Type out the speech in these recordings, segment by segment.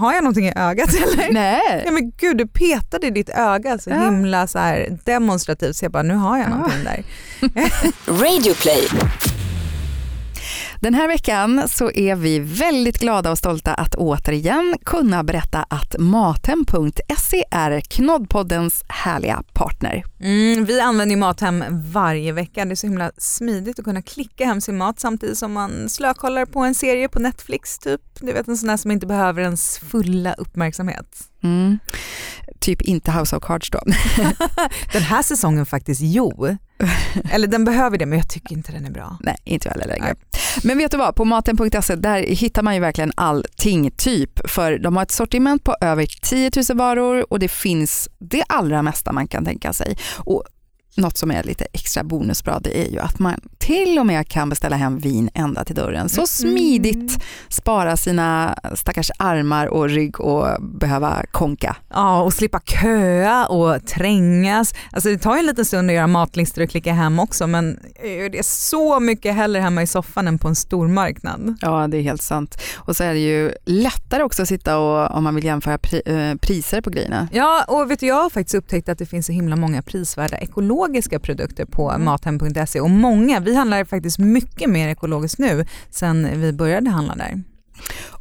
har jag någonting i ögat eller? Nej. Ja, men gud, du petade i ditt öga så Ja. himla så här demonstrativt så jag bara, nu har jag någonting där. Radio play. Den här veckan så är vi väldigt glada och stolta att återigen kunna berätta att Mathem.se är Knoddpoddens härliga partner. Mm, vi använder ju Mathem varje vecka. Det är så himla smidigt att kunna klicka hem sin mat samtidigt som man slökollar på en serie på Netflix typ. Du vet en sån där som inte behöver ens fulla uppmärksamhet. Mm. Typ inte House of Cards då. Den här säsongen faktiskt, jo. Eller den behöver det men jag tycker inte den är bra. Nej, inte jag heller längre. Nej. Men vet du vad, på maten.se där hittar man ju verkligen allting typ. För de har ett sortiment på över 10 000 varor och det finns det allra mesta man kan tänka sig. Och något som är lite extra bonusbra det är ju att man till och med kan beställa hem vin ända till dörren. Så smidigt spara sina stackars armar och rygg och behöva konka. Ja, och slippa köa och trängas. Alltså det tar ju en liten stund att göra matlistor och klicka hem också men gör det så mycket hellre hemma i soffan än på en stor marknad. Ja, det är helt sant. Och så är det ju lättare också att sitta och om man vill jämföra pri, eh, priser på grejerna. Ja, och vet du, jag har faktiskt upptäckt att det finns så himla många prisvärda ekologiska produkter på Mm. mathem.se och många, vi handlar faktiskt mycket mer ekologiskt nu sen vi började handla där.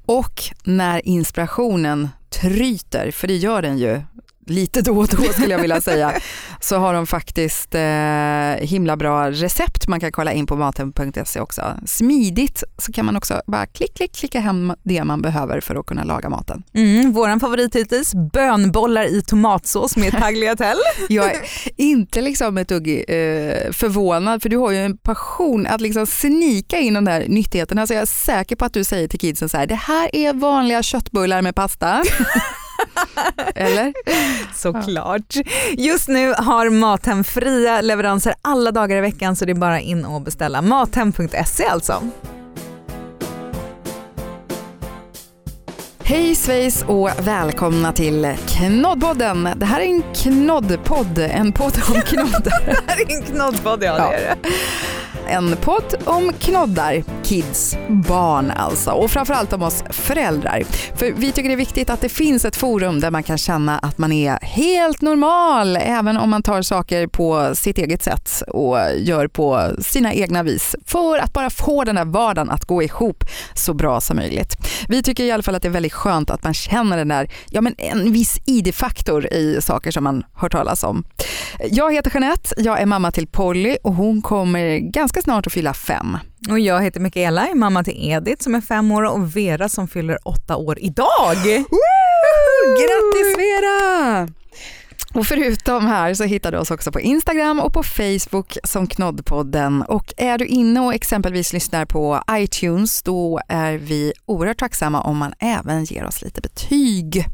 Och när inspirationen tryter, för det gör den ju lite då och då skulle jag vilja säga, så har de faktiskt eh, himla bra recept man kan kolla in på maten.se också. Smidigt så kan man också bara klick, klick, klicka hem det man behöver för att kunna laga maten. Mm, våran favorit hittills, bönbollar i tomatsås med tagliatelle. Jag är inte liksom ett dugg eh, förvånad för du har ju en passion att liksom snika in de där nyttigheterna. Så jag är säker på att du säger till kidsen så här, det här är vanliga köttbullar med pasta. Eller? Såklart. Just nu har Mathem fria leveranser alla dagar i veckan så det är bara in och beställa. Mathem.se alltså. Hej svejs och välkomna till Knoddpodden. Det här är en knoddpodd, en podd om knoddar. Det här är en knoddpodd, ja, Ja. det är det. En podd om knoddar, kids, barn alltså och framförallt om oss föräldrar. För vi tycker det är viktigt att det finns ett forum där man kan känna att man är helt normal även om man tar saker på sitt eget sätt och gör på sina egna vis för att bara få den där vardagen att gå ihop så bra som möjligt. Vi tycker i alla fall att det är väldigt skönt att man känner den där, ja men en viss ID-faktor i saker som man hör talas om. Jag heter Jeanette, jag är mamma till Polly och hon kommer ganska snart att fylla fem. Och jag heter Mikaela, är mamma till Edith som är fem år och Vera som fyller åtta år idag. Grattis Vera! Och förutom här så hittar du oss också på Instagram och på Facebook som Knoddpodden. Och är du inne och exempelvis lyssnar på iTunes då är vi oerhört tacksamma om man även ger oss lite betyg.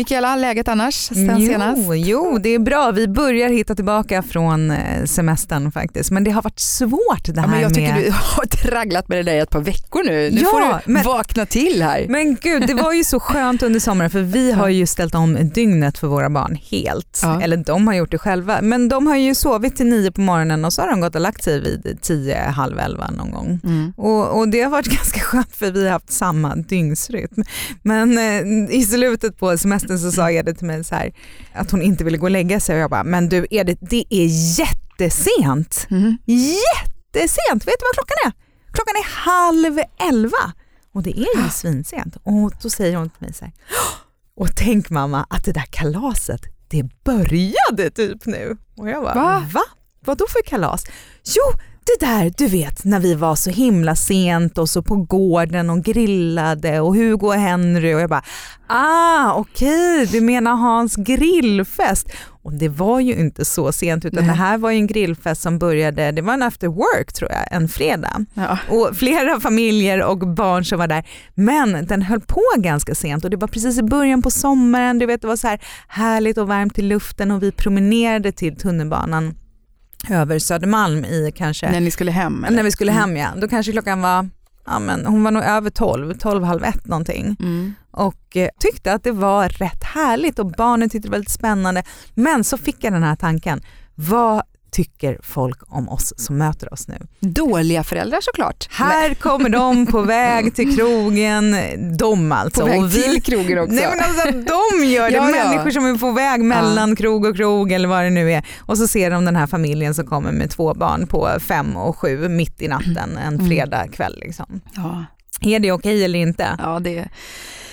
Mikaela, läget annars sen senast? Jo, jo, det är bra. Vi börjar hitta tillbaka från eh, semestern faktiskt. Men det har varit svårt det här Ja, men jag tycker med... du har tragglat med det där i ett par veckor nu. Nu Ja, får du men- vakna till här. Men gud, det var ju så skönt under sommaren för vi har ju ställt om dygnet för våra barn helt. Ja. Eller de har gjort det själva. Men de har ju sovit till nio på morgonen och så har de gått och lagt sig vid tio, halv elva någon gång. Mm. Och, och det har varit ganska skönt för vi har haft samma dygnsrytm. Men eh, i slutet på semestern så sa Edith till mig så här, att hon inte ville gå och lägga sig och jag bara, men du Edith det är jättesent. Mm. Jättesent, vet du vad klockan är? Klockan är halv elva och det är ju svinsent. Och då säger hon till mig så här, och tänk mamma att det där kalaset, det började typ nu. Och jag bara, Va? va? Vad då för kalas? Jo, det där du vet när vi var så himla sent och så på gården och grillade och Hugo och Henry och jag bara ah okej du menar Hans grillfest och det var ju inte så sent utan Nej. det här var ju en grillfest som började, det var en after work tror jag, en fredag Ja. och flera familjer och barn som var där. Men den höll på ganska sent och det var precis i början på sommaren, du vet det var så här härligt och varmt i luften och vi promenerade till tunnelbanan över Södermalm i kanske, När ni skulle hem? Eller? när vi skulle Mm. hem ja. Då kanske klockan var, ja men hon var nog över 12, 12, halv ett någonting Mm. och eh, tyckte att det var rätt härligt och barnen tyckte det var lite spännande. Men så fick jag den här tanken, vad tycker folk om oss som möter oss nu? Dåliga föräldrar såklart. Här kommer de på väg till krogen, de alltså. På väg och vi, till krogen också. Nej men alltså de gör det, Ja, ja. människor som är på väg mellan krog och krog eller vad det nu är. Och så ser de den här familjen som kommer med två barn på fem och sju mitt i natten en Mm. fredag kväll. Liksom. Ja. Är det okej eller inte? Ja, det,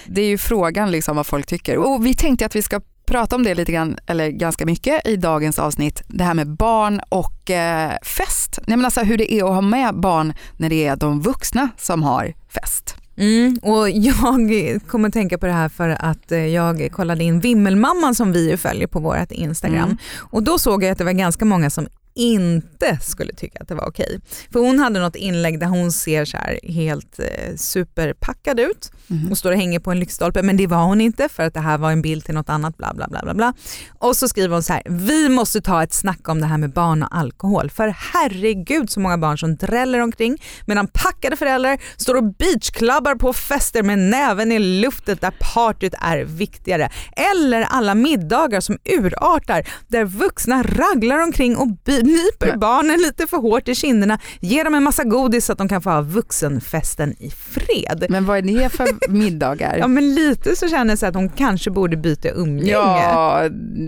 det är ju frågan liksom vad folk tycker. Och vi tänkte att vi ska prata om det lite grann, eller ganska mycket i dagens avsnitt. Det här med barn och eh, fest. Nej, men alltså hur det är att ha med barn när det är de vuxna som har fest. Mm, och jag kommer tänka på det här för att eh, jag kollade in Vimmelmamman som vi följer på vårt Instagram Mm. och då såg jag att det var ganska många som inte skulle tycka att det var okej. För hon hade något inlägg där hon ser så här helt eh, superpackad ut Mhm. och står och hänger på en lyktstolpe men det var hon inte för att det här var en bild till något annat bla bla bla bla bla. Och så skriver hon så här, vi måste ta ett snack om det här med barn och alkohol för herregud så många barn som dräller omkring medan packade föräldrar står och beachklubbar på fester med näven i luften där partyt är viktigare. Eller alla middagar som urartar där vuxna raglar omkring och by- nyper barnen lite för hårt i kinderna, ger dem en massa godis så att de kan få ha vuxenfesten i fred. Men vad är det för middagar? Ja men lite så känner jag att hon kanske borde byta umgänge. Ja,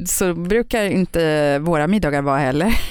så brukar inte våra middagar vara heller.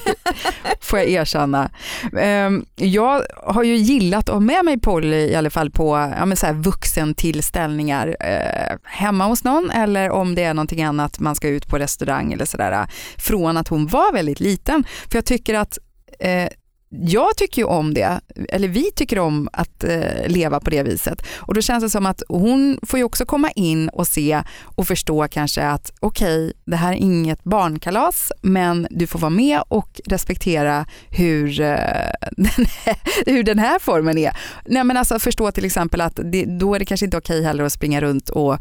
Får jag erkänna. Ehm, Jag har ju gillat att ha med mig Polly i alla fall på ja, men så här vuxentillställningar eh, hemma hos någon eller om det är någonting annat man ska ut på restaurang eller sådär från att hon var väldigt liten. För jag tycker att eh, jag tycker ju om det, eller vi tycker om att eh, leva på det viset. Och då känns det som att hon får ju också komma in och se och förstå kanske att okej, det här är inget barnkalas, men du får vara med och respektera hur, eh, den, här, hur den här formen är. Nej, men alltså förstå till exempel att det, då är det kanske inte okej heller att springa runt och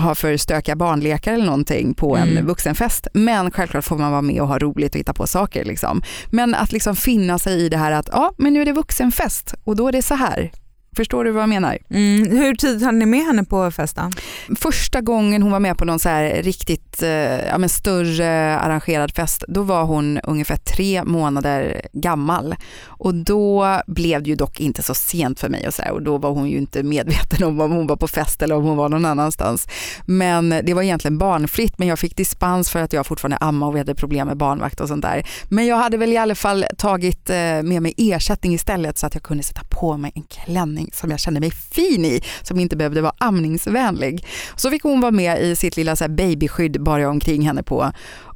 ha för stökiga barnlekar eller någonting på en Mm. vuxenfest. Men självklart får man vara med och ha roligt och hitta på saker. Liksom. Men att liksom finna sig i det här att ja, men nu är det vuxenfest och då är det så här. Förstår du vad jag menar? Mm, hur tid hade ni med henne på festen? Första gången hon var med på någon så här riktigt eh, ja, men större arrangerad fest, då var hon ungefär tre månader gammal. Och då blev det ju dock inte så sent för mig och, så här, och då var hon ju inte medveten om om hon var på fest eller om hon var någon annanstans. Men det var egentligen barnfritt, men jag fick dispens för att jag fortfarande amma och vi hade problem med barnvakt och sånt där. Men jag hade väl i alla fall tagit eh, med mig ersättning istället så att jag kunde sätta på mig en klänning som jag kände mig fin i, som inte behövde vara amningsvänlig. Så fick hon vara med i sitt lilla så här babyskydd bar jag omkring henne på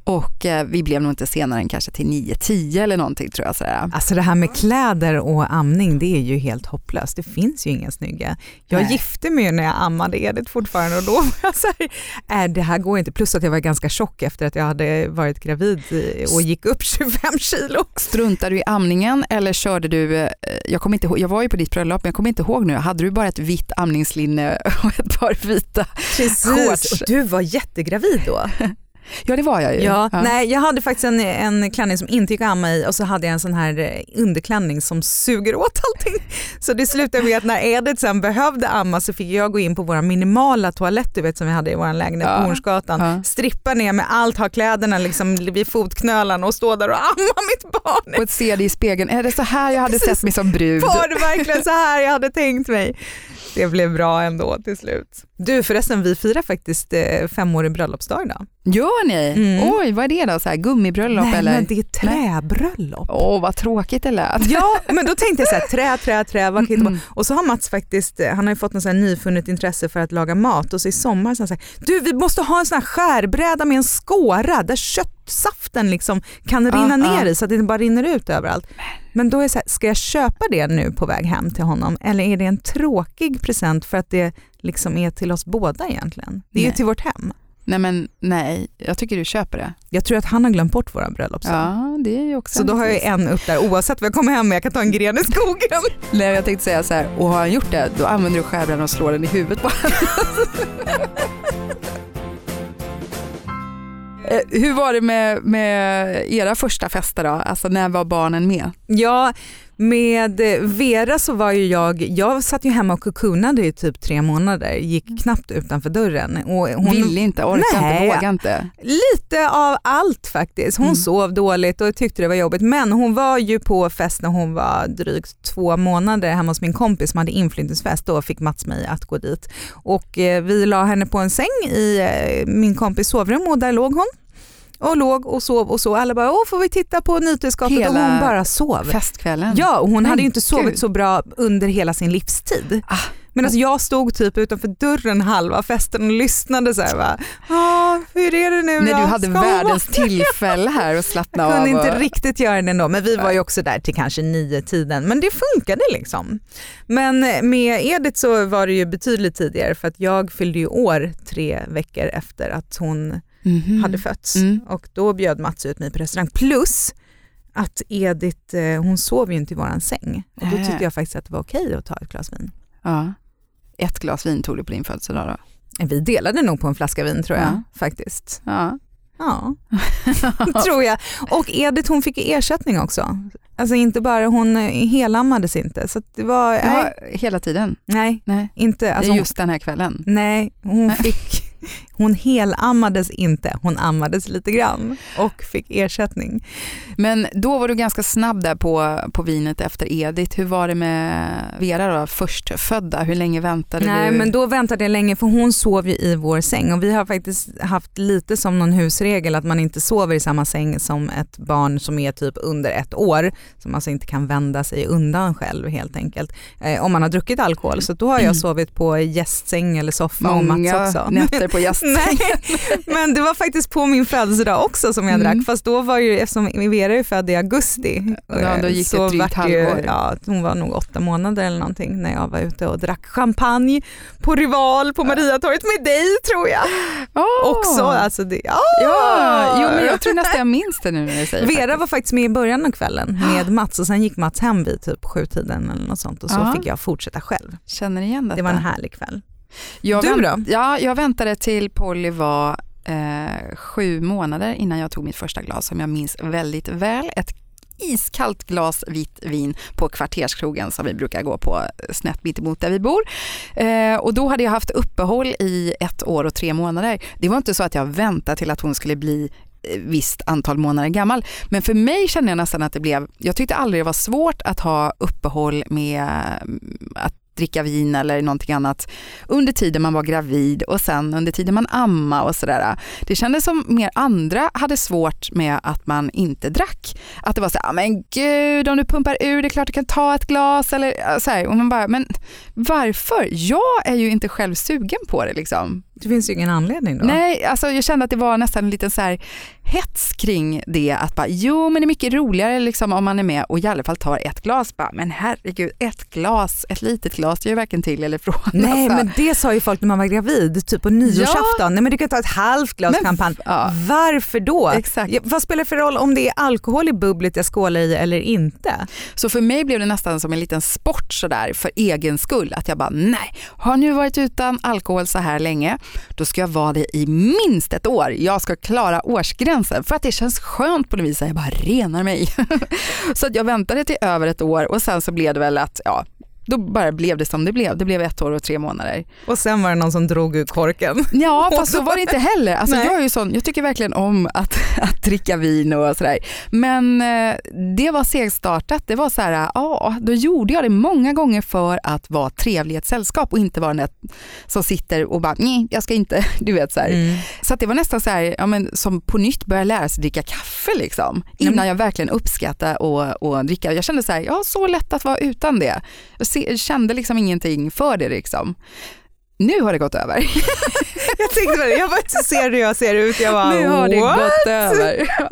och eh, vi blev nog inte senare än kanske till 9-10 eller någonting tror jag. Så här. Alltså det här med kläder och amning det är ju helt hopplöst. Det finns ju inga snygga. Jag Nej. gifte mig ju när jag ammade Edith fortfarande och då var jag så här, äh, det här går inte. Plus att jag var ganska tjock efter att jag hade varit gravid eh, och gick upp 25 kilo. Struntade du i amningen eller körde du, eh, jag, kommer inte ihåg, jag var ju på ditt bröllop men jag kommer inte ihåg nu, hade du bara ett vitt amningslinne och ett par vita? Shorts. Och du var jättegravid då. Ja det var jag ju. Ja, Nej, jag hade faktiskt en, en klänning som inte gick att amma i och så hade jag en sån här eh, underklänning som suger åt allting. Så det slutade med att när Edith sen behövde amma så fick jag gå in på våra minimala toalett du vet, som vi hade i vår lägenhet Ja. på Hornsgatan. Ja. Strippa ner med allt, ha kläderna liksom vid fotknölarna och stå där och amma mitt barn. Och se det i spegeln, är det så här jag hade Precis. sett mig som brud? Var det verkligen så här jag hade tänkt mig? Det blev bra ändå till slut. Du förresten, vi firar faktiskt eh, femårig bröllopsdag idag. Gör ni? Mm. Oj, vad är det då? Så här, gummibröllop Nej eller? men det är träbröllop. Åh, vad tråkigt det lät. Ja, men då tänkte jag så här, trä, trä, trä, vad på? Mm. Och så har Mats faktiskt, eh, han har ju fått något så här nyfunnet intresse för att laga mat och så i sommar så han sagt, du vi måste ha en sån här skärbräda med en skåra där köttsaften liksom kan Ah, rinna ner ah. i så att det inte bara rinner ut överallt. Men då är det så här, ska jag köpa det nu på väg hem till honom eller är det en tråkig present för att det liksom är till oss båda egentligen? Det är ju Nej. till vårt hem. Nej men nej, jag tycker du köper det. Jag tror att han har glömt bort våra bröllopsdag. Ja, det är ju också Så då har jag en upp där oavsett vad jag kommer hem med. Jag kan ta en gren i skogen. Nej, jag tänkte säga så här, och har han gjort det, då använder du skärbrädan och slår den i huvudet på honom. Eh, hur var det med, med era första fester då? Alltså när var barnen med? Ja, med eh, Vera så var ju jag, jag satt ju hemma och kukunade i typ tre månader, gick knappt utanför dörren. Och hon, Ville inte, orkade Nej. inte, vågade inte. Lite av allt faktiskt. Hon Mm. sov dåligt och tyckte det var jobbigt. Men hon var ju på fest när hon var drygt två månader hemma hos min kompis som hade inflyttningsfest. Då fick Mats mig att gå dit. Och eh, vi la henne på en säng i eh, min kompis sovrum och där låg hon. Och låg och sov och så. Alla bara, åh får vi titta på nytillskapet? Och Hela hon bara sov. Festkvällen. Ja, och hon Men hade ju inte sovit gud. så bra under hela sin livstid. Ah. Men alltså jag stod typ utanför dörren halva festen och lyssnade så här bara, "Ah, hur är det nu När då? du hade världens tillfälle här att slappna jag av. kunde inte och- riktigt göra det ändå, men vi var ju också där till kanske nio tiden. Men det funkade liksom. Men med Edith så var det ju betydligt tidigare för att jag fyllde ju år tre veckor efter att hon Mhm. hade fötts. Mm. Och då bjöd Mats ut mig på restaurang. Plus att Edith, eh, hon sov ju inte i våran säng. Och då Äh. tyckte jag faktiskt att det var okej att ta ett glas vin. Ja. Ett glas vin tog du på din födelsedag då? Vi delade nog på en flaska vin tror jag Ja. faktiskt. Ja. Ja, tror jag. Och Edith hon fick ersättning också. Alltså inte bara, hon eh, helammades inte. Så det var, ja, hela tiden. nej Nej, inte. Alltså, just den här kvällen. nej, hon Nej. fick, hon helammades inte. Hon ammades lite grann och fick ersättning. Men då var du ganska snabb där på, på vinet efter Edith. Hur var det med Vera då, förstfödda? Hur länge väntade Nej du? men då väntade jag länge för hon sov ju i vår säng och vi har faktiskt haft lite som någon husregel att man inte sover i samma säng som ett barn som är typ under ett år som alltså inte kan vända sig undan själv helt enkelt. Eh, om man har druckit alkohol så då har jag sovit på gästsäng eller soffa och Mats Många också. nätter på gästsängen. Nej, men det var faktiskt på min födelsedag också som jag Mm. drack fast då var ju, eftersom Vera är född i augusti, Ja, då eh, gick det så ett drygt halvår. Ja, hon var nog åtta månader eller någonting när jag var ute och drack champagne på Rival på Mariatorget med dig tror jag. Åh! Också. Alltså det, ja. Ja, jo, men jag tror nästan jag minns det nu när du säger Vera faktiskt. var faktiskt med i början av kvällen med Mats och sen gick Mats hem vid typ sjutiden eller något sånt och så Ja. fick jag fortsätta själv. Känner igen detta. Det var en härlig kväll. Jag Du då? Ja, jag väntade till Polly var eh, sju månader innan jag tog mitt första glas som jag minns väldigt väl. Ett iskallt glas vitt vin på kvarterskrogen som vi brukar gå på eh, snett mitt emot där vi bor. Eh, och då hade jag haft uppehåll i ett år och tre månader. Det var inte så att jag väntade till att hon skulle bli eh, visst antal månader gammal. Men för mig kände jag nästan att det blev, jag tyckte aldrig det var svårt att ha uppehåll med mm, att dricka vin eller någonting annat under tiden man var gravid och sen under tiden man amma och sådär. Det kändes som mer andra hade svårt med att man inte drack. Att det var så här, "Ah, men gud om du pumpar ur det är klart du kan ta ett glas eller så här. Och man bara, men varför? Jag är ju inte själv sugen på det liksom. Det finns ju ingen anledning då. Nej, alltså jag kände att det var nästan en liten så här hets kring det att bara, jo men det är mycket roligare liksom om man är med och i alla fall tar ett glas. Bara, men herregud, ett glas, ett litet glas, det gör ju varken till eller från. Nej Alltså. men det sa ju folk när man var gravid, typ på nyårsafton. Nej men du kan ta ett halvt glas Men- champagne. ja. Varför då? Exakt. Ja, vad spelar det för roll om det är alkohol i bubblet jag skålar i eller inte? Så för mig blev det nästan som en liten sport sådär för egen skull. Att jag bara, nej, har nu varit utan alkohol så här länge, då ska jag vara det i minst ett år. Jag ska klara årsgränsen för att det känns skönt på något vis. Jag bara renar mig. så att jag väntade till över ett år och sen så blev det väl att, ja, då bara blev det som det blev. Det blev ett år och tre månader. Och sen var det någon som drog ur korken. Ja, fast så var det inte heller. Alltså, Nej. jag, är ju sån, jag tycker verkligen om att, att dricka vin och sådär. Men eh, det var segstartat. Det var så här, ja, då gjorde jag det många gånger för att vara trevlig i ett sällskap och inte vara den där som sitter och bara, nej, jag ska inte, du vet så. Mm. Så att det var nästan så här, ja, men, som på nytt börja lära sig dricka kaffe liksom. Innan Mm. jag verkligen uppskattade och, och dricka. Jag kände så här, ja så lätt att vara utan det. Se, kände liksom ingenting för det liksom. Nu har det gått över. Jag tänkte det, jag bara ser hur jag ser ut. Jag bara, Nu har det "What?" gått över.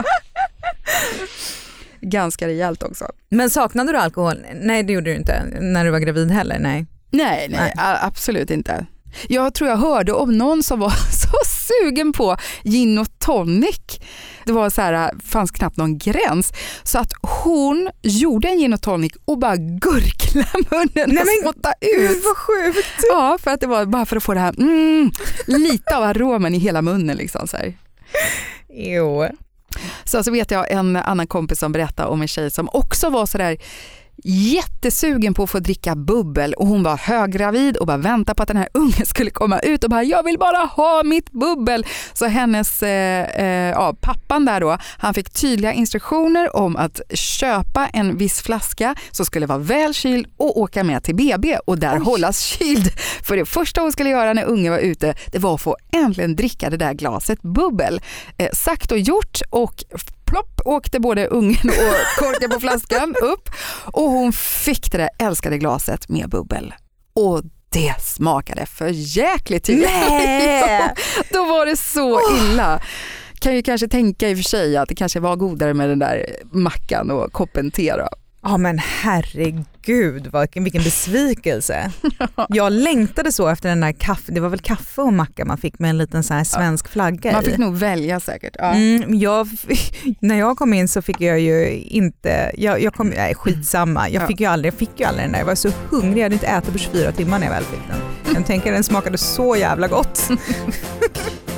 Ganska rejält också. Men saknade du alkohol? Nej det gjorde du inte när du var gravid heller. Nej. Nej, nej, Nej. absolut inte. Jag tror jag hörde om någon som var så sugen på gin och tonic. Det var så här, fanns knappt någon gräns. Så att hon gjorde en gin och tonic och bara gurglade munnen Nej, och spottade ut. vad sjukt. Ja, för att det var bara för att få det här, mm, lite av aromen i hela munnen. Liksom, så här. Jo. Så, så vet jag en annan kompis som berättade om en tjej som också var sådär jättesugen på att få dricka bubbel och hon var höggravid och bara väntade på att den här ungen skulle komma ut och bara jag vill bara ha mitt bubbel. Så hennes, eh, eh, ja, pappan där då, han fick tydliga instruktioner om att köpa en viss flaska som skulle vara väl kyld och åka med till BB och där Oj. hållas kyld. För det första hon skulle göra när ungen var ute, det var att få äntligen dricka det där glaset bubbel. Eh, sagt och gjort och plopp åkte både ungen och korken på flaskan upp och hon fick det där älskade glaset med bubbel. Och det smakade för jäkligt Nej! Då var det så illa. Kan ju kanske tänka i och för sig att det kanske var godare med den där mackan och koppen te då. Ja men herregud vilken besvikelse. Jag längtade så efter den där kaffe, det var väl kaffe och macka man fick med en liten så här svensk flagga Man fick i. nog välja säkert. Ja. Mm, jag, när jag kom in så fick jag ju inte, jag, jag kom, nej skitsamma, jag fick, ju aldrig, jag fick ju aldrig den där, jag var så hungrig, jag hade inte ätit på 24 timmar när jag väl fick den. Jag tänker den smakade så jävla gott.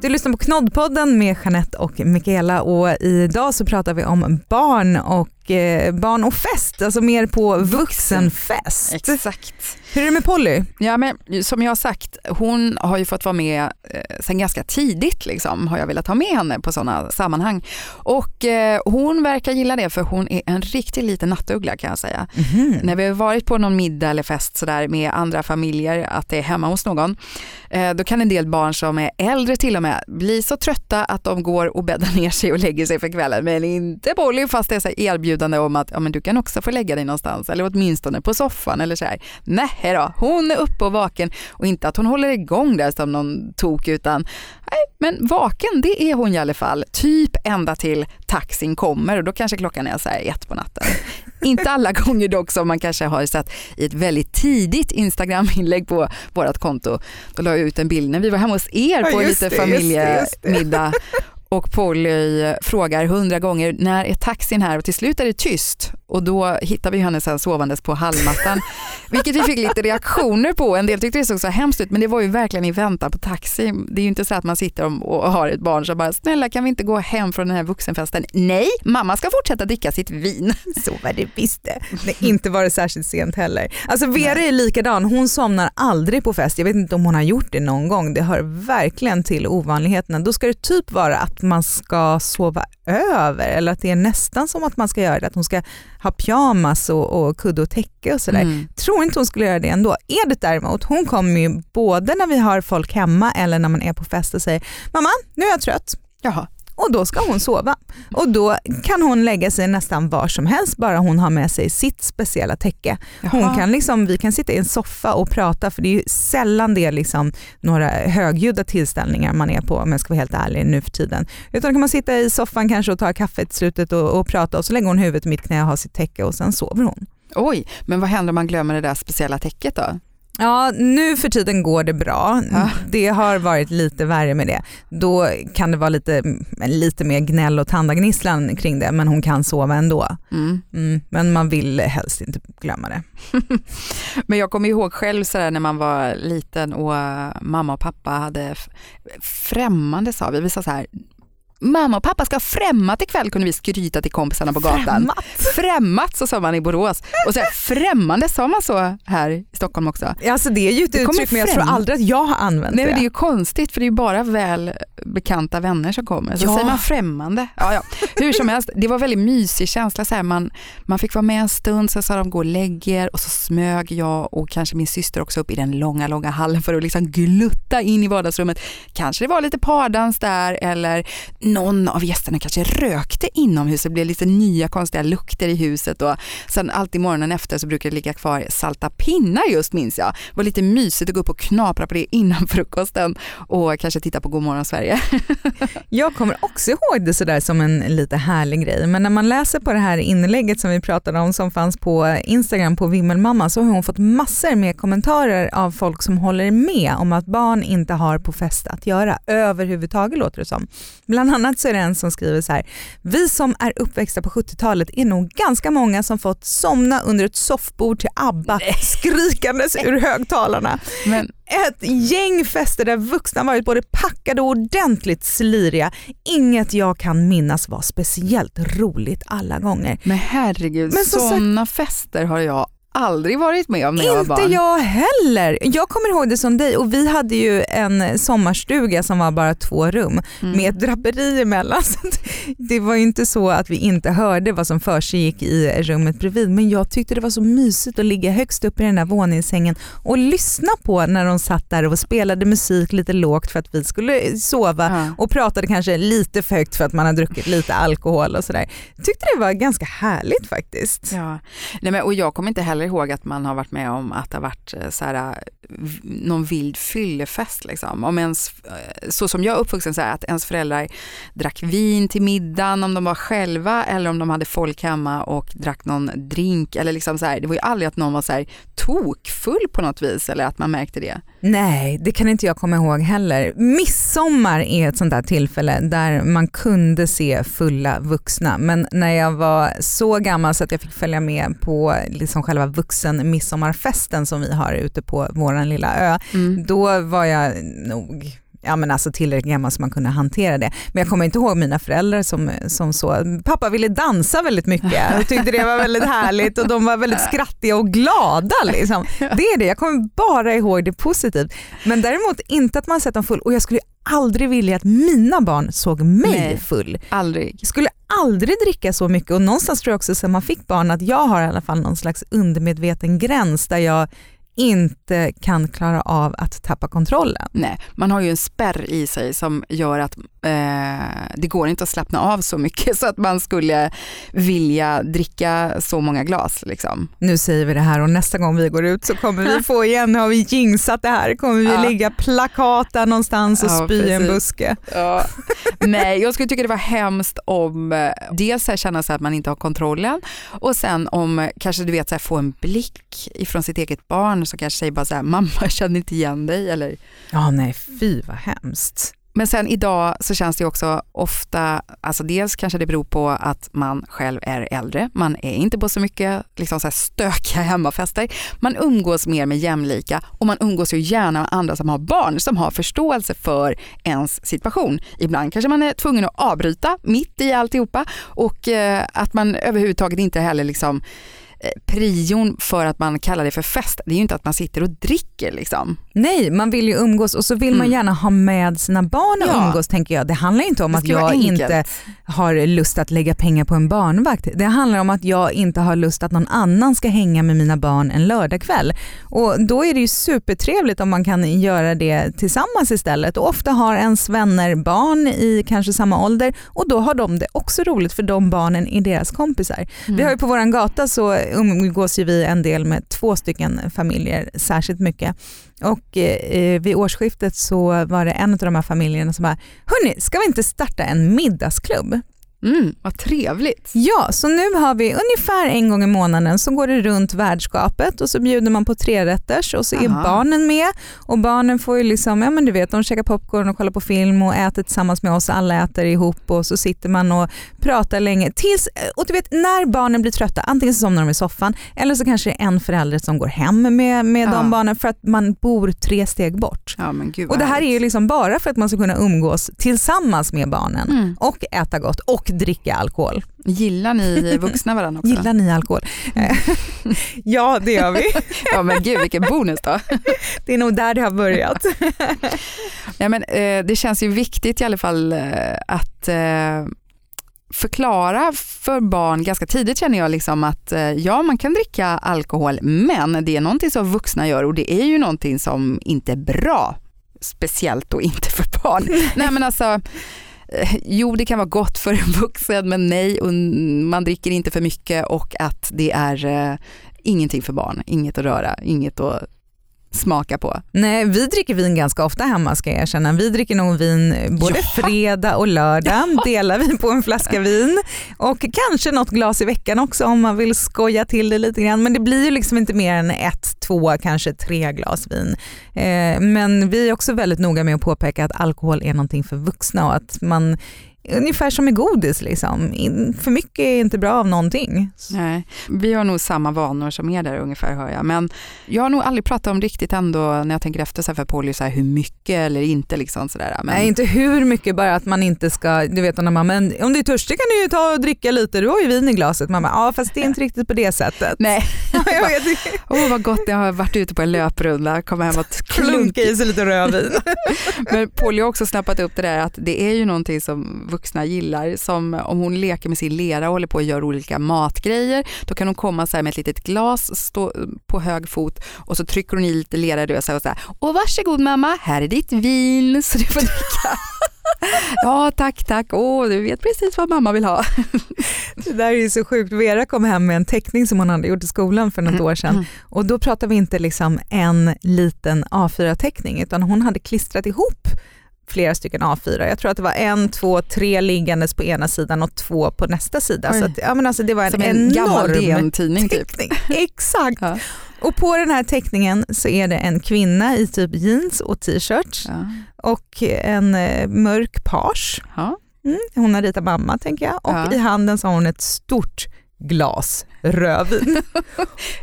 Du lyssnar på Knoddpodden med Jeanette och Michaela och idag så pratar vi om barn och, eh, barn och fest, alltså mer på vuxenfest. Exakt. Hur är det med Polly? Ja, men, som jag har sagt, hon har ju fått vara med eh, sen ganska tidigt, liksom, har jag velat ha med henne på sådana sammanhang. Och eh, hon verkar gilla det för hon är en riktig liten nattuggla kan jag säga. Mm. När vi har varit på någon middag eller fest sådär med andra familjer, att det är hemma hos någon, eh, då kan en del barn som är äldre till och med bli så trötta att de går och bäddar ner sig och lägger sig för kvällen. Men inte Polly fast det är så erbjudande om att ja, men du kan också få lägga dig någonstans eller åtminstone på soffan eller så här. Nej, Nej då, hon är uppe och vaken och inte att hon håller igång där som någon tok utan nej, men vaken det är hon i alla fall. Typ ända till taxin kommer och då kanske klockan är så här ett på natten. inte alla gånger dock som man kanske har sett i ett väldigt tidigt Instagram-inlägg på vårt konto. Då la jag ut en bild när vi var hemma hos er på ja, lite det, familjemiddag och Polly frågar hundra gånger när är taxin här och till slut är det tyst och då hittar vi henne sen sovandes på hallmattan. Vilket vi fick lite reaktioner på. En del tyckte det såg så hemskt ut men det var ju verkligen i väntan på taxi. Det är ju inte så att man sitter och har ett barn som bara snälla kan vi inte gå hem från den här vuxenfesten? Nej, mamma ska fortsätta dricka sitt vin. Så var det visst det. Inte var det särskilt sent heller. Alltså Vera är likadan, hon somnar aldrig på fest. Jag vet inte om hon har gjort det någon gång. Det hör verkligen till ovanligheterna. Då ska det typ vara att man ska sova över eller att det är nästan som att man ska göra det, att hon ska ha pyjamas och, och kudde och täcke och sådär. Mm. Tror inte hon skulle göra det ändå. Edith däremot, hon kommer ju både när vi har folk hemma eller när man är på fest och säger “mamma, nu är jag trött”. Jaha och då ska hon sova. Och då kan hon lägga sig nästan var som helst bara hon har med sig sitt speciella täcke. Hon kan liksom, vi kan sitta i en soffa och prata för det är sällan det är liksom några högljudda tillställningar man är på om jag ska vara helt ärlig nu för tiden. Utan kan man sitta i soffan kanske och ta kaffe i slutet och, och prata och så lägger hon huvudet i mitt knä och har sitt täcke och sen sover hon. Oj, men vad händer om man glömmer det där speciella täcket då? Ja, nu för tiden går det bra. Ja. Det har varit lite värre med det. Då kan det vara lite, lite mer gnäll och tandagnisslan kring det, men hon kan sova ändå. Mm. Mm, men man vill helst inte glömma det. men jag kommer ihåg själv så när man var liten och mamma och pappa hade främmande sa vi, vi sa så här, mamma och pappa ska främmat ikväll kunde vi skryta till kompisarna på gatan. Främmat? Främmat så sa man i Borås. Och så här, främmande sa man så här i Stockholm också. Alltså det är ju ett uttryck men jag tror aldrig att jag har använt Nej, det. det är ju konstigt för det är ju bara väl bekanta vänner som kommer. Så ja. säger man främmande. Ja, ja. Hur som helst, det var väldigt mysig känsla. Så här, man, man fick vara med en stund, sen sa de gå och lägg er och så smög jag och kanske min syster också upp i den långa, långa hallen för att liksom glutta in i vardagsrummet. Kanske det var lite pardans där eller någon av gästerna kanske rökte inomhus. Det blev lite nya konstiga lukter i huset och sen alltid morgonen efter så brukade det ligga kvar salta pinnar just minns jag. Det var lite mysigt att gå upp och knapra på det innan frukosten och kanske titta på Godmorgon Sverige. jag kommer också ihåg det sådär som en lite härlig grej men när man läser på det här inlägget som vi pratade om som fanns på Instagram på Vimmelmamma så har hon fått massor med kommentarer av folk som håller med om att barn inte har på fest att göra överhuvudtaget låter det som. Bland annat så är det en som skriver så här, vi som är uppväxta på 70-talet är nog ganska många som fått somna under ett soffbord till ABBA Nej. skrikandes ur högtalarna. Men ett gäng fester där vuxna varit både packade och ordentligt sliriga. Inget jag kan minnas var speciellt roligt alla gånger. Men herregud, sådana fester har jag aldrig varit med om när jag var Inte barn. jag heller. Jag kommer ihåg det som dig och vi hade ju en sommarstuga som var bara två rum Mm. med ett draperi emellan. Så det var ju inte så att vi inte hörde vad som försiggick i rummet bredvid men jag tyckte det var så mysigt att ligga högst upp i den där våningssängen och lyssna på när de satt där och spelade musik lite lågt för att vi skulle sova Ja. och pratade kanske lite för högt för att man har druckit lite alkohol och sådär. Tyckte det var ganska härligt faktiskt. Ja. Nej, men, och jag kommer inte heller ihåg att man har varit med om att det har varit eh, så här, eh, någon vild fyllefest. Liksom. Om ens, eh, så som jag är uppvuxen, så här, att ens föräldrar drack vin till middagen om de var själva eller om de hade folk hemma och drack någon drink. Eller liksom så här, det var ju aldrig att någon var så här, tokfull på något vis eller att man märkte det. Nej, det kan inte jag komma ihåg heller. Midsommar är ett sånt där tillfälle där man kunde se fulla vuxna. Men när jag var så gammal så att jag fick följa med på liksom själva vuxen midsommarfesten som vi har ute på vår lilla ö, då var jag nog Ja men alltså tillräckligt gammal så man kunde hantera det. Men jag kommer inte ihåg mina föräldrar som, som så, pappa ville dansa väldigt mycket och tyckte det var väldigt härligt och de var väldigt skrattiga och glada. Liksom. Det är det, jag kommer bara ihåg det positivt. Men däremot inte att man sett dem full och jag skulle aldrig vilja att mina barn såg mig Nej. full. Aldrig. Jag skulle aldrig dricka så mycket och någonstans tror jag också sen man fick barn att jag har i alla fall någon slags undermedveten gräns där jag inte kan klara av att tappa kontrollen. Nej, man har ju en spärr i sig som gör att eh, det går inte att slappna av så mycket så att man skulle vilja dricka så många glas. Liksom. Nu säger vi det här och nästa gång vi går ut så kommer vi få igen, nu har vi jinxat det här, kommer vi Ja. ligga plakat där någonstans och Ja, spy i en precis. buske. Ja. Nej, jag skulle tycka det var hemskt om eh, dels så här känna så att man inte har kontrollen och sen om kanske du vet så här, få en blick ifrån sitt eget barn som kanske säger bara så här, mamma jag känner inte igen dig eller Ja nej fy vad hemskt. Men sen idag så känns det också ofta, alltså dels kanske det beror på att man själv är äldre, man är inte på så mycket liksom så här stökiga hemmafester, man umgås mer med jämlika och man umgås ju gärna med andra som har barn som har förståelse för ens situation. Ibland kanske man är tvungen att avbryta mitt i alltihopa och eh, att man överhuvudtaget inte heller liksom prion för att man kallar det för fest, det är ju inte att man sitter och dricker liksom. Nej, man vill ju umgås och så vill man Mm. gärna ha med sina barn och Ja. umgås tänker jag. Det handlar inte om att jag inte har lust att lägga pengar på en barnvakt. Det handlar om att jag inte har lust att någon annan ska hänga med mina barn en lördagkväll. Och då är det ju supertrevligt om man kan göra det tillsammans istället. Och ofta har ens vänner barn i kanske samma ålder och då har de det också roligt för de barnen är deras kompisar. Vi har ju på våran gata så umgås ju vi en del med två stycken familjer särskilt mycket. Och eh, vid årsskiftet så var det en av de här familjerna som bara, hörni, ska vi inte starta en middagsklubb? Mm, vad trevligt. Ja, så nu har vi ungefär en gång i månaden så går det runt värdskapet och så bjuder man på trerätters och så är Aha. barnen med och barnen får ju liksom, ja men du vet, de käkar popcorn och kollar på film och äter tillsammans med oss, alla äter ihop och så sitter man och pratar länge tills, och du vet när barnen blir trötta, antingen så somnar de i soffan eller så kanske det är en förälder som går hem med, med Ja. de barnen för att man bor tre steg bort. Ja, Och det här är ju liksom bara för att man ska kunna umgås tillsammans med barnen Mm. och äta gott och dricka alkohol. Gillar ni vuxna varandra också? Gillar ni alkohol? Eh, ja det gör vi. Ja men gud vilken bonus då. Det är nog där det har börjat. Ja, men, eh, det känns ju viktigt i alla fall eh, att eh, förklara för barn ganska tidigt känner jag liksom att eh, ja man kan dricka alkohol men det är någonting som vuxna gör och det är ju någonting som inte är bra. Speciellt då inte för barn. Nej men alltså Eh, jo, det kan vara gott för en vuxen, men nej, man dricker inte för mycket och att det är eh, ingenting för barn. Inget att röra, inget att smaka på. Nej, vi dricker vin ganska ofta hemma ska jag erkänna. Vi dricker nog vin både Jaha. fredag och lördag. Delar vi på en flaska vin och kanske något glas i veckan också om man vill skoja till det lite grann. Men det blir ju liksom inte mer än ett, två, kanske tre glas vin. Eh, men vi är också väldigt noga med att påpeka att alkohol är någonting för vuxna och att man ungefär som med godis. Liksom. In, för mycket är inte bra av någonting. Nej, vi har nog samma vanor som er där ungefär hör jag. Men jag har nog aldrig pratat om riktigt ändå när jag tänker efter så här för Polly, så här, hur mycket eller inte. Liksom, så där. Men... Nej inte hur mycket, bara att man inte ska, du vet när man men om du är törstig kan du ju ta och dricka lite, du har ju vin i glaset. Man bara, ja fast det är inte riktigt på det sättet. Nej. jag vet. Åh oh, vad gott jag har varit ute på en löprunda, kommer hem och klunka i sig lite rödvin. men Polly har också snappat upp det där att det är ju någonting som vuxna gillar. Som om hon leker med sin lera och håller på att göra olika matgrejer. Då kan hon komma så med ett litet glas, stå på hög fot och så trycker hon i lite lera och så här, och varsågod mamma, här är ditt vin så du får dricka. Ja tack, tack. Åh, du vet precis vad mamma vill ha. Det där är så sjukt. Vera kom hem med en teckning som hon hade gjort i skolan för något mm. år sedan mm. och då pratar vi inte liksom en liten A4-teckning utan hon hade klistrat ihop flera stycken A4. Jag tror att det var en, två, tre liggandes på ena sidan och två på nästa sida. Så att, ja, men alltså, det var en, Som en enorm gammal DN-tidning typ. Exakt. Ja. Och på den här teckningen så är det en kvinna i typ jeans och t-shirt ja. och en eh, mörk page. Ja. Mm, hon har ritat mamma tänker jag och i handen så har hon ett stort glas rödvin.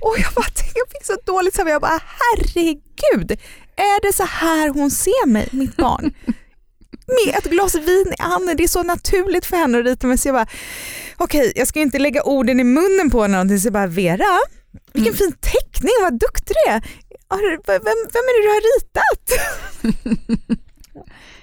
och jag bara jag fick så dåligt samvete, jag bara herregud, är det så här hon ser mig, mitt barn? Med ett glas vin i handen, det är så naturligt för henne att rita mig. Så jag bara, okej okay, jag ska inte lägga orden i munnen på henne, så jag bara Vera, vilken mm. fin teckning, vad duktig du är. Vem, vem är det du har ritat?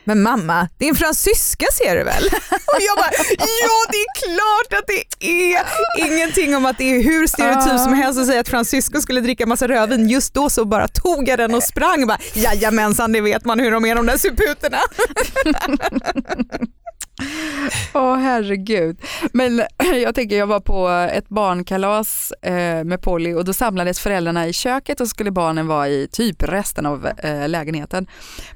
men mamma, din fransyska ser du väl? Och jag bara, ja det är klart att det är. Ingenting om att det är hur stereotyp som helst att säga att fransyskor skulle dricka massa rödvin. Just då så bara tog jag den och sprang och bara, jajamensan det vet man hur de är de där suputerna. Åh oh, herregud. Men jag tänker jag var på ett barnkalas eh, med Polly och då samlades föräldrarna i köket och skulle barnen vara i typ resten av eh, lägenheten.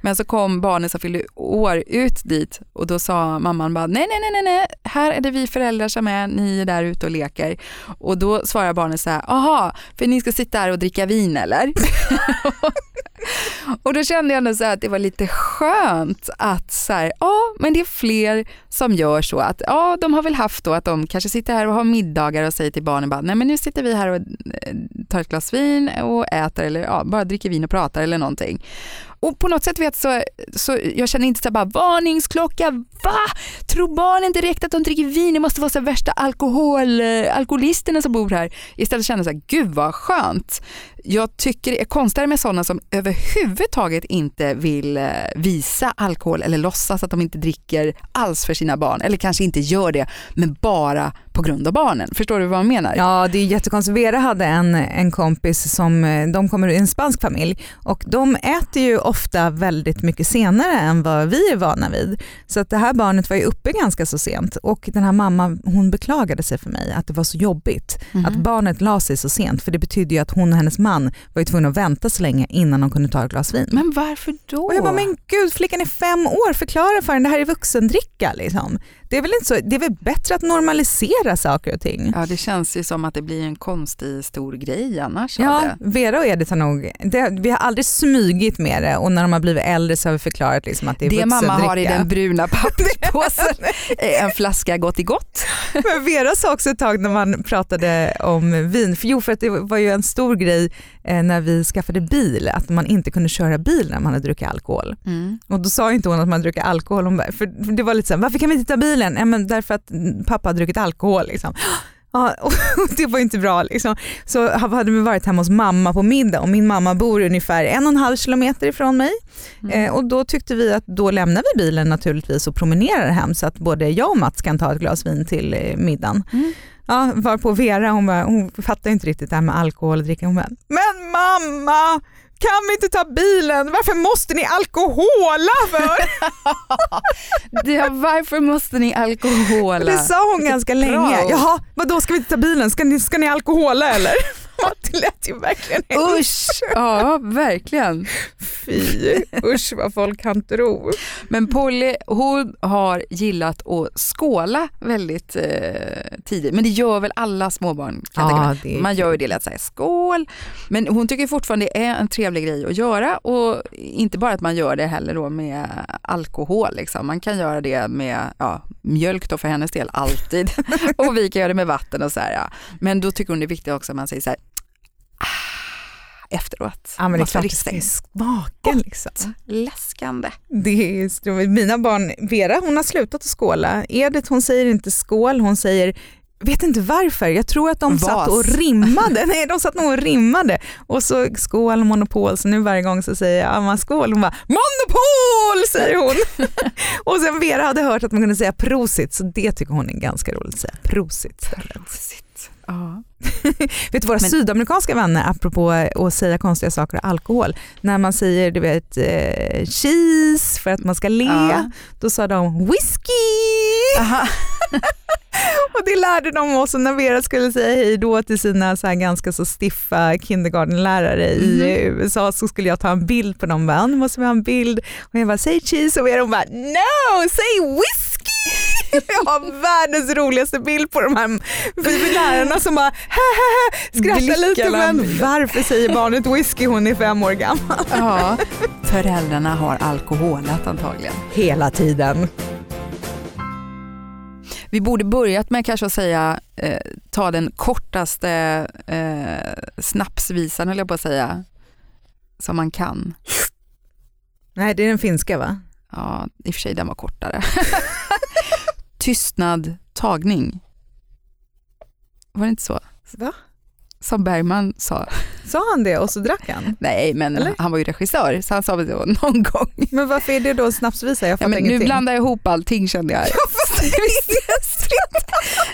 Men så kom barnen som fyllde år ut dit och då sa mamman bara nej, nej, nej, nej, här är det vi föräldrar som är, ni är där ute och leker. Och då svarar barnen så här, aha, för ni ska sitta här och dricka vin eller? och då kände jag ändå så att det var lite skönt att så här, ja, men det är fler som gör så att ja, de har väl haft då att de kanske sitter här och har middagar och säger till barnen bara, nej men nu sitter vi här och eh, tar ett glas vin och äter eller ja, bara dricker vin och pratar eller någonting. Och på något sätt vet så, så jag känner inte så bara varningsklocka, va? Tror barnen direkt att de dricker vin? Det måste vara så värsta alkohol, eh, alkoholisterna som bor här. Istället känner jag så här, gud vad skönt. Jag tycker det är konstigare med sådana som överhuvudtaget inte vill eh, visa alkohol eller låtsas att de inte dricker alls för sina barn. Eller kanske inte gör det, men bara på grund av barnen. Förstår du vad jag menar? Ja, det är jättekonstigt. Vera hade en, en kompis som, eh, de kommer ur en spansk familj och de äter ju ofta väldigt mycket senare än vad vi är vana vid. Så att det här barnet var ju uppe ganska så sent och den här mamman hon beklagade sig för mig att det var så jobbigt mm. att barnet la sig så sent för det betydde ju att hon och hennes man var ju tvungna att vänta så länge innan de kunde ta ett glas vin. Men varför då? Och jag bara, men gud flickan är fem år, förklara för henne, det här är vuxendricka. Liksom. Det är, väl inte så, det är väl bättre att normalisera saker och ting. Ja det känns ju som att det blir en konstig stor grej annars. Ja, Vera och Edith har nog, det, vi har aldrig smygit med det och när de har blivit äldre så har vi förklarat liksom att det är Det mamma har i den bruna papperspåsen en flaska gott i gott. Men Vera sa också ett tag när man pratade om vin, för jo för att det var ju en stor grej när vi skaffade bil, att man inte kunde köra bil när man hade druckit alkohol. Mm. Och då sa inte hon att man druckit alkohol, för det var lite såhär, varför kan vi inte ta bilen? Ja, men därför att pappa har druckit alkohol. Liksom. Ja, och det var inte bra. Liksom. Så hade vi varit hemma hos mamma på middag och min mamma bor ungefär en och en halv kilometer ifrån mig. Mm. Eh, och då tyckte vi att då lämnar vi bilen naturligtvis och promenerar hem så att både jag och Mats kan ta ett glas vin till eh, middagen. Mm. Ja, var på Vera, hon, bara, hon fattar inte riktigt det här med alkohol och dricka. Hon bara, men mamma! Kan vi inte ta bilen? Varför måste ni alkohola för? ja, varför måste ni alkohola? Det sa hon ganska länge. Jaha, vadå ska vi inte ta bilen? Ska ni, ska ni alkohola eller? Det lät ju verkligen Usch! Ja, verkligen. Fy, usch vad folk kan tro. Men Polly, hon har gillat att skåla väldigt eh, tidigt. Men det gör väl alla småbarn? Kan ja, det Man gör ju det lätt säga skål. Men hon tycker fortfarande det är en trevlig grej att göra och inte bara att man gör det heller då med alkohol. Liksom. Man kan göra det med ja, mjölk då för hennes del, alltid. och vi kan göra det med vatten och så här. Ja. Men då tycker hon det är viktigt också att man säger så här, efteråt. Ja men det är klart det ska smaken liksom. Läskande. Det är, mina barn, Vera hon har slutat att skåla. Edith hon säger inte skål, hon säger Vet inte varför, jag tror att de Vas. satt och rimmade. Nej, de satt nog och rimmade. Och så skål, monopol, så nu varje gång så säger jag Amma skål, hon bara monopol säger hon. och sen Vera hade hört att man kunde säga prosit, så det tycker hon är ganska roligt att säga. Prosit istället. Ja. Vet våra Men- sydamerikanska vänner, apropå att säga konstiga saker och alkohol, när man säger du vet eh, cheese för att man ska le, Ja. då sa de whisky. Och det lärde de oss när Vera skulle säga hej då till sina så ganska så stiffa kindergartenlärare i USA så skulle jag ta en bild på dem. Bara, nu måste vi ha en bild. Och jag bara, säg cheese och Vera hon bara, no, säg whisky. Jag har världens roligaste bild på de här lärarna som bara skrattar lite men varför säger barnet whisky? Hon är fem år gammal. ja. Föräldrarna har alkoholat antagligen. Hela tiden. Vi borde börjat med kanske att säga, eh, ta den kortaste eh, snapsvisan höll jag på att säga, som man kan. Nej det är den finska va? Ja, i och för sig den var kortare. Tystnad, tagning. Var det inte så? Va? Som Bergman sa. Sa han det och så drack han? Nej, men Eller? han var ju regissör så han sa väl det någon gång. Men varför är det då en snapsvisa? Jag Ja, fattar nu ingenting. blandar jag ihop allting kände jag.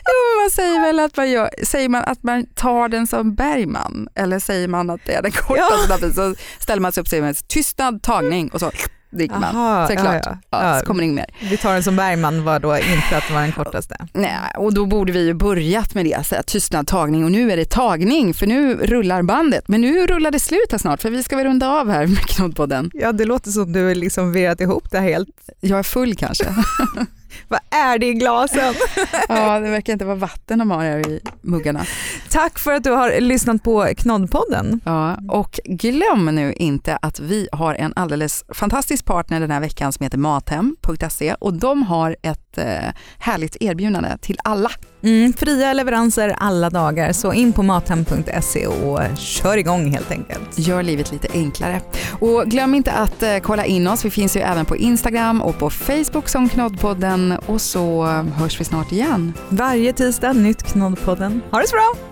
jo, men man säger väl att man, gör, säger man att man tar den som Bergman eller säger man att det är den kortaste ja. så ställer man sig upp och säger tystnad, tagning och så dricker man. Aha, så är det klart. ja, Ja, ja. Så kommer det inget mer. Vi tar den som Bergman var då inte att det var den kortaste. Nej, och då borde vi ju börjat med det, säga tystnad, tagning och nu är det tagning för nu rullar bandet. Men nu rullar det slut här snart för vi ska väl runda av här med Knoddpodden. Ja det låter som du liksom verat ihop det helt. Jag är full kanske. Vad är det i glasen? ja, det verkar inte vara vatten de har här i muggarna. Tack för att du har lyssnat på Knoddpodden. Ja, och glöm nu inte att vi har en alldeles fantastisk partner den här veckan som heter Mathem.se och de har ett eh, härligt erbjudande till alla. Mm, fria leveranser alla dagar, så in på mathem.se och kör igång helt enkelt. Gör livet lite enklare. Och glöm inte att eh, kolla in oss. Vi finns ju även på Instagram och på Facebook som Knoddpodden och så hörs vi snart igen. Varje tisdag nytt Knoddpodden. Ha det så bra!